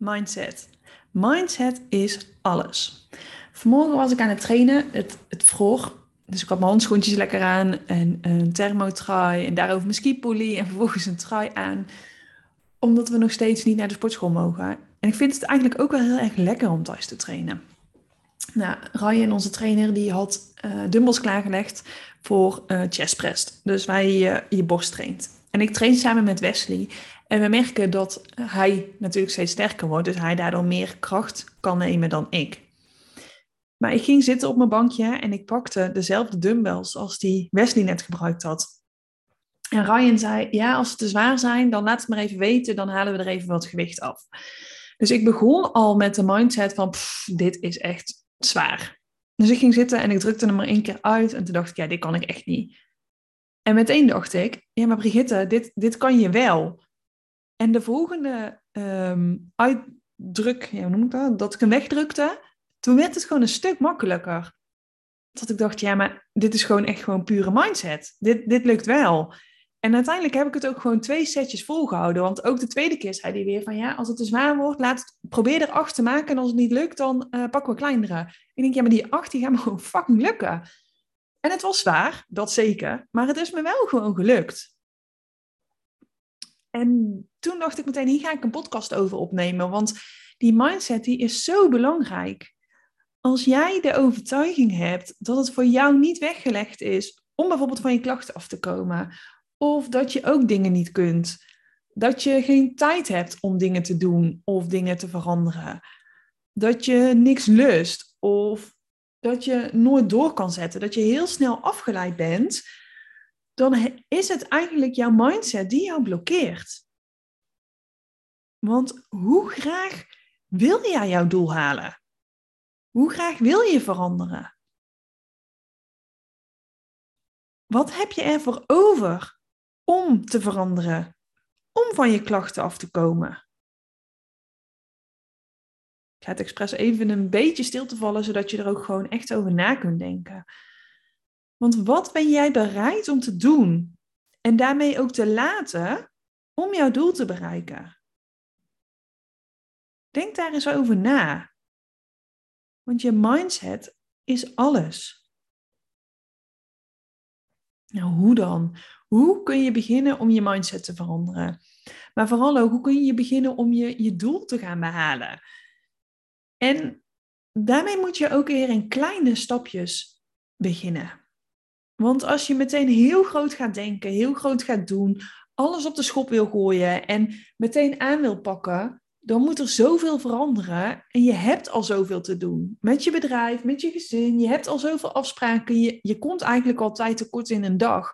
Mindset. Mindset is alles. Vanmorgen was ik aan het trainen. Het, het vroeg. Dus ik had mijn handschoentjes lekker aan en een thermotrui en daarover mijn skipoelie en vervolgens een trui aan. Omdat we nog steeds niet naar de sportschool mogen. En ik vind het eigenlijk ook wel heel erg lekker om thuis te trainen. Nou, Ryan, onze trainer, die had uh, dumbbells klaargelegd voor uh, chest press. Dus waar je je borst traint. En ik train samen met Wesley. En we merken dat hij natuurlijk steeds sterker wordt, dus hij daardoor meer kracht kan nemen dan ik. Maar ik ging zitten op mijn bankje en ik pakte dezelfde dumbbells als die Wesley net gebruikt had. En Ryan zei, ja, als ze te zwaar zijn, dan laat het maar even weten, dan halen we er even wat gewicht af. Dus ik begon al met de mindset van, dit is echt zwaar. Dus ik ging zitten en ik drukte hem maar één keer uit en toen dacht ik, ja, dit kan ik echt niet. En meteen dacht ik, ja, maar Brigitte, dit, dit kan je wel. En de volgende um, uitdruk, ja, hoe noem ik dat? Dat ik hem wegdrukte, toen werd het gewoon een stuk makkelijker. Dat ik dacht, ja, maar dit is gewoon echt gewoon pure mindset. Dit, dit lukt wel. En uiteindelijk heb ik het ook gewoon twee setjes volgehouden. Want ook de tweede keer zei hij weer van ja, als het te zwaar wordt, laat het, probeer er acht te maken. En als het niet lukt, dan uh, pakken we kleinere. Ik denk, ja, maar die acht die gaan me gewoon fucking lukken. En het was zwaar, dat zeker. Maar het is me wel gewoon gelukt. En toen dacht ik meteen, hier ga ik een podcast over opnemen. Want die mindset die is zo belangrijk. Als jij de overtuiging hebt dat het voor jou niet weggelegd is om bijvoorbeeld van je klachten af te komen. Of dat je ook dingen niet kunt. Dat je geen tijd hebt om dingen te doen of dingen te veranderen. Dat je niks lust of dat je nooit door kan zetten. Dat je heel snel afgeleid bent dan is het eigenlijk jouw mindset die jou blokkeert. Want hoe graag wil jij jouw doel halen? Hoe graag wil je veranderen? Wat heb je ervoor over om te veranderen? Om van je klachten af te komen? Ik ga het expres even een beetje stil te vallen, zodat je er ook gewoon echt over na kunt denken. Want wat ben jij bereid om te doen en daarmee ook te laten om jouw doel te bereiken? Denk daar eens over na. Want je mindset is alles. Nou, hoe dan? Hoe kun je beginnen om je mindset te veranderen? Maar vooral ook, hoe kun je beginnen om je, je doel te gaan behalen? En daarmee moet je ook weer in kleine stapjes beginnen. Want als je meteen heel groot gaat denken, heel groot gaat doen, alles op de schop wil gooien en meteen aan wil pakken, dan moet er zoveel veranderen. En je hebt al zoveel te doen. Met je bedrijf, met je gezin. Je hebt al zoveel afspraken. Je, je komt eigenlijk altijd tekort in een dag.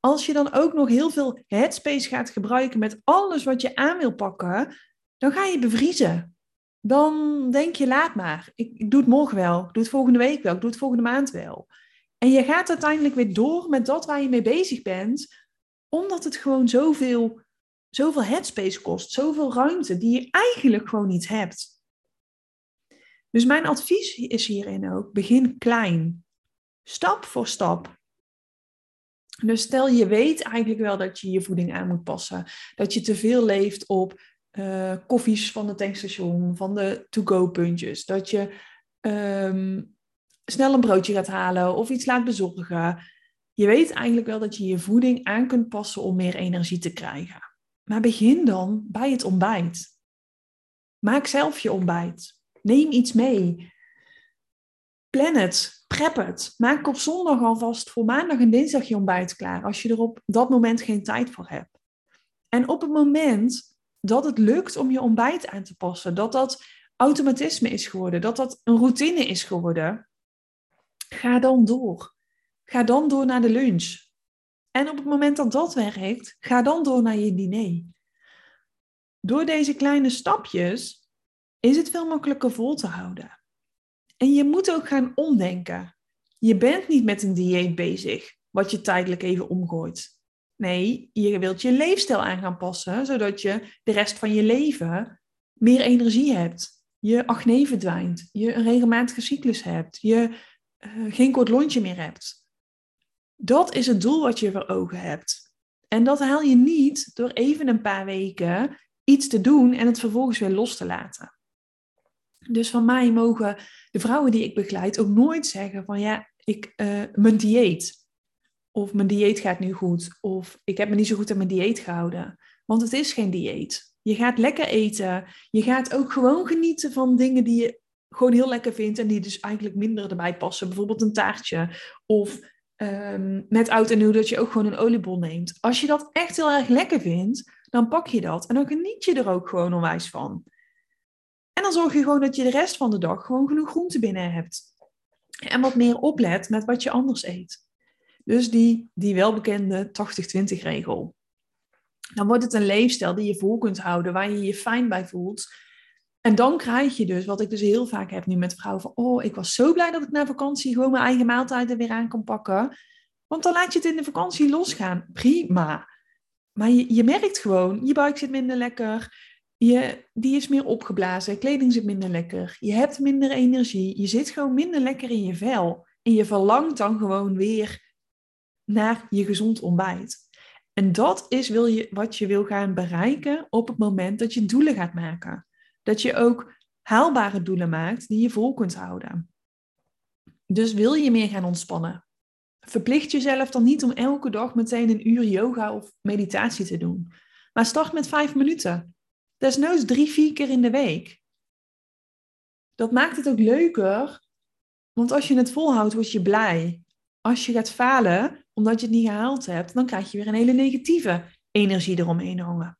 Als je dan ook nog heel veel headspace gaat gebruiken met alles wat je aan wil pakken, dan ga je bevriezen. Dan denk je, laat maar. Ik, doe het morgen wel. Ik doe het volgende week wel. Ik doe het volgende maand wel. En je gaat uiteindelijk weer door met dat waar je mee bezig bent, omdat het gewoon zoveel, zoveel headspace kost, zoveel ruimte die je eigenlijk gewoon niet hebt. Dus mijn advies is hierin ook: begin klein, stap voor stap. Dus stel je weet eigenlijk wel dat je je voeding aan moet passen, dat je te veel leeft op uh, koffies van het tankstation, van de to-go puntjes, dat je ehm, snel een broodje gaat halen of iets laat bezorgen. Je weet eigenlijk wel dat je je voeding aan kunt passen om meer energie te krijgen. Maar begin dan bij het ontbijt. Maak zelf je ontbijt. Neem iets mee. Plan het. Prep het. Maak op zondag alvast voor maandag en dinsdag je ontbijt klaar. Als je er op dat moment geen tijd voor hebt. En op het moment dat het lukt om je ontbijt aan te passen, dat dat automatisme is geworden, dat dat een routine is geworden, Ga dan door. Ga dan door naar de lunch. En op het moment dat dat werkt, ga dan door naar je diner. Door deze kleine stapjes is het veel makkelijker vol te houden. En je moet ook gaan omdenken. Je bent niet met een dieet bezig, wat je tijdelijk even omgooit. Nee, je wilt je leefstijl aan gaan passen, zodat je de rest van je leven meer energie hebt. Je acne verdwijnt, je een regelmatige cyclus hebt, je uh, geen kort lontje meer hebt. Dat is het doel wat je voor ogen hebt. En dat haal je niet door even een paar weken iets te doen en het vervolgens weer los te laten. Dus van mij mogen de vrouwen die ik begeleid ook nooit zeggen van ja, ik, uh, mijn dieet. Of mijn dieet gaat nu goed. Of ik heb me niet zo goed aan mijn dieet gehouden. Want het is geen dieet. Je gaat lekker eten. Je gaat ook gewoon genieten van dingen die je gewoon heel lekker vindt en die dus eigenlijk minder erbij passen. Bijvoorbeeld een taartje. Of um, met oud en nieuw dat je ook gewoon een oliebol neemt. Als je dat echt heel erg lekker vindt, dan pak je dat. En dan geniet je er ook gewoon onwijs van. En dan zorg je gewoon dat je de rest van de dag gewoon genoeg groente binnen hebt. En wat meer oplet met wat je anders eet. Dus die, die welbekende 80-20 regel. Dan wordt het een leefstijl die je vol kunt houden, waar je je fijn bij voelt. En dan krijg je dus, wat ik dus heel vaak heb nu met vrouwen, van oh, ik was zo blij dat ik na vakantie gewoon mijn eigen maaltijden weer aan kan pakken. Want dan laat je het in de vakantie losgaan. Prima. Maar je, je merkt gewoon, je buik zit minder lekker, je, die is meer opgeblazen, kleding zit minder lekker, je hebt minder energie, je zit gewoon minder lekker in je vel. En je verlangt dan gewoon weer naar je gezond ontbijt. En dat is wil je, wat je wil gaan bereiken op het moment dat je doelen gaat maken. Dat je ook haalbare doelen maakt die je vol kunt houden. Dus wil je meer gaan ontspannen? Verplicht jezelf dan niet om elke dag meteen een uur yoga of meditatie te doen. Maar start met vijf minuten. Desnoods drie, vier keer in de week. Dat maakt het ook leuker, want als je het volhoudt, word je blij. Als je gaat falen omdat je het niet gehaald hebt, dan krijg je weer een hele negatieve energie eromheen hangen.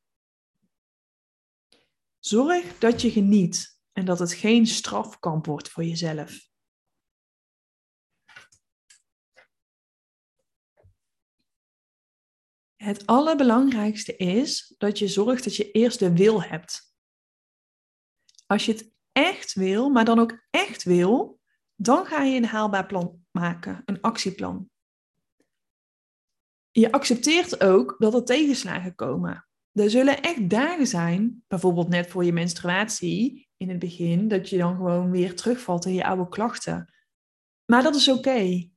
Zorg dat je geniet en dat het geen strafkamp wordt voor jezelf. Het allerbelangrijkste is dat je zorgt dat je eerst de wil hebt. Als je het echt wil, maar dan ook echt wil, dan ga je een haalbaar plan maken, een actieplan. Je accepteert ook dat er tegenslagen komen. Er zullen echt dagen zijn, bijvoorbeeld net voor je menstruatie in het begin, dat je dan gewoon weer terugvalt in je oude klachten. Maar dat is oké.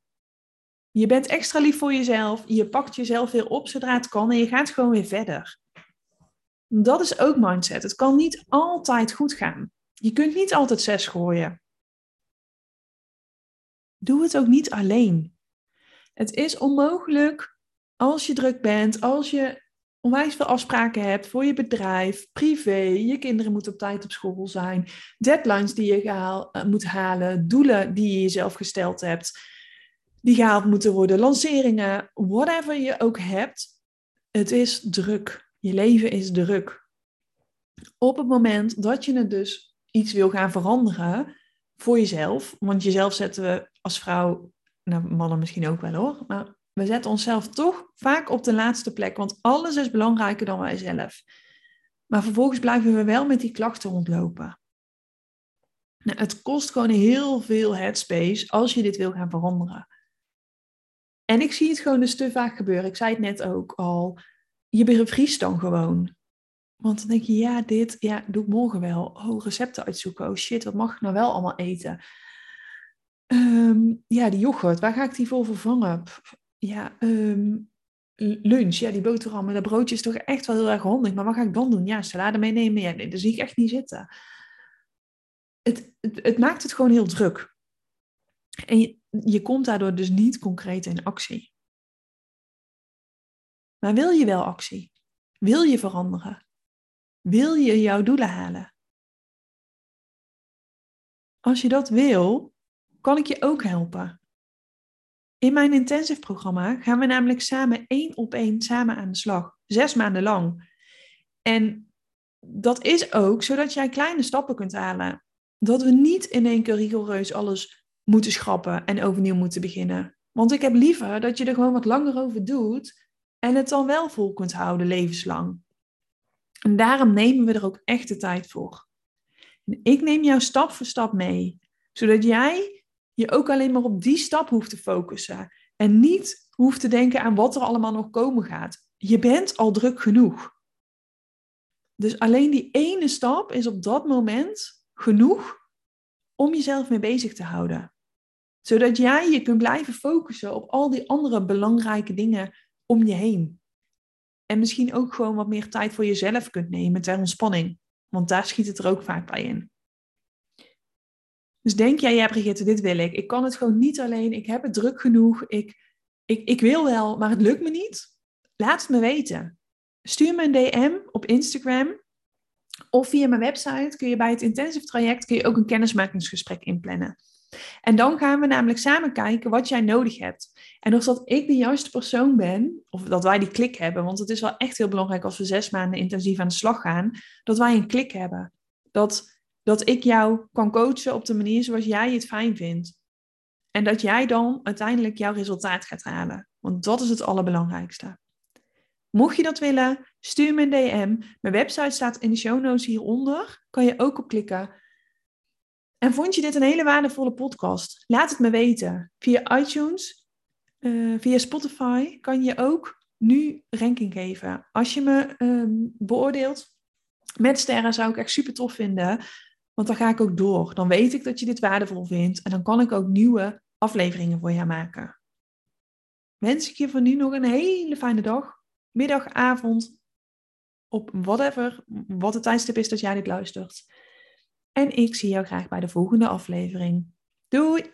Je bent extra lief voor jezelf. Je pakt jezelf weer op zodra het kan en je gaat gewoon weer verder. Dat is ook mindset. Het kan niet altijd goed gaan. Je kunt niet altijd zes gooien. Doe het ook niet alleen. Het is onmogelijk als je druk bent, als je onwijs veel afspraken hebt voor je bedrijf, privé, je kinderen moeten op tijd op school zijn, deadlines die je uh, moet halen, doelen die je jezelf gesteld hebt die gehaald moeten worden, lanceringen, whatever je ook hebt. Het is druk. Je leven is druk. Op het moment dat je het dus iets wil gaan veranderen voor jezelf, want jezelf zetten we als vrouw, nou mannen misschien ook wel hoor, maar we zetten onszelf toch vaak op de laatste plek, want alles is belangrijker dan wij zelf. Maar vervolgens blijven we wel met die klachten rondlopen. Nou, het kost gewoon heel veel headspace als je dit wil gaan veranderen. En ik zie het gewoon dus te vaak gebeuren. Ik zei het net ook al. Je bevriest dan gewoon. Want dan denk je, ja, dit, ja, doe ik morgen wel. Oh, recepten uitzoeken. Oh shit, wat mag ik nou wel allemaal eten? Ehm, ja, die yoghurt, waar ga ik die voor vervangen? Ja, ehm, lunch, ja, die boterhammen, dat broodje is toch echt wel heel erg handig. Maar wat ga ik dan doen? Ja, salade meenemen? Ja, nee, dat zie ik echt niet zitten. Het, het, het maakt het gewoon heel druk. En je, je komt daardoor dus niet concreet in actie. Maar wil je wel actie? Wil je veranderen? Wil je jouw doelen halen? Als je dat wil, kan ik je ook helpen. In mijn intensive programma gaan we namelijk samen één op één samen aan de slag. Zes maanden lang. En dat is ook zodat jij kleine stappen kunt halen. Dat we niet in één keer rigoureus alles moeten schrappen en overnieuw moeten beginnen. Want ik heb liever dat je er gewoon wat langer over doet en het dan wel vol kunt houden levenslang. En daarom nemen we er ook echt de tijd voor. En ik neem jou stap voor stap mee, zodat jij je ook alleen maar op die stap hoeft te focussen en niet hoeft te denken aan wat er allemaal nog komen gaat. Je bent al druk genoeg. Dus alleen die ene stap is op dat moment genoeg om jezelf mee bezig te houden. Zodat jij je kunt blijven focussen op al die andere belangrijke dingen om je heen. En misschien ook gewoon wat meer tijd voor jezelf kunt nemen ter ontspanning. Want daar schiet het er ook vaak bij in. Dus denk jij, ja Brigitte, dit wil ik. Ik kan het gewoon niet alleen. Ik heb het druk genoeg. Ik, ik, ik wil wel, maar het lukt me niet. Laat het me weten. Stuur me een DM op Instagram. Of via mijn website kun je bij het intensive traject kun je ook een kennismakingsgesprek inplannen. En dan gaan we namelijk samen kijken wat jij nodig hebt. En of dat ik de juiste persoon ben, of dat wij die klik hebben, want het is wel echt heel belangrijk als we zes maanden intensief aan de slag gaan, dat wij een klik hebben. Dat, dat ik jou kan coachen op de manier zoals jij het fijn vindt. En dat jij dan uiteindelijk jouw resultaat gaat halen. Want dat is het allerbelangrijkste. Mocht je dat willen, stuur me een DM. Mijn website staat in de show notes hieronder. Kan je ook op klikken. En vond je dit een hele waardevolle podcast? Laat het me weten. Via iTunes, uh, via Spotify kan je ook nu ranking geven. Als je me ehm, beoordeelt met sterren zou ik echt super tof vinden. Want dan ga ik ook door. Dan weet ik dat je dit waardevol vindt. En dan kan ik ook nieuwe afleveringen voor jou maken. Wens ik je voor nu nog een hele fijne dag, middag, avond, op whatever, wat het tijdstip is dat jij dit luistert. En ik zie jou graag bij de volgende aflevering. Doei!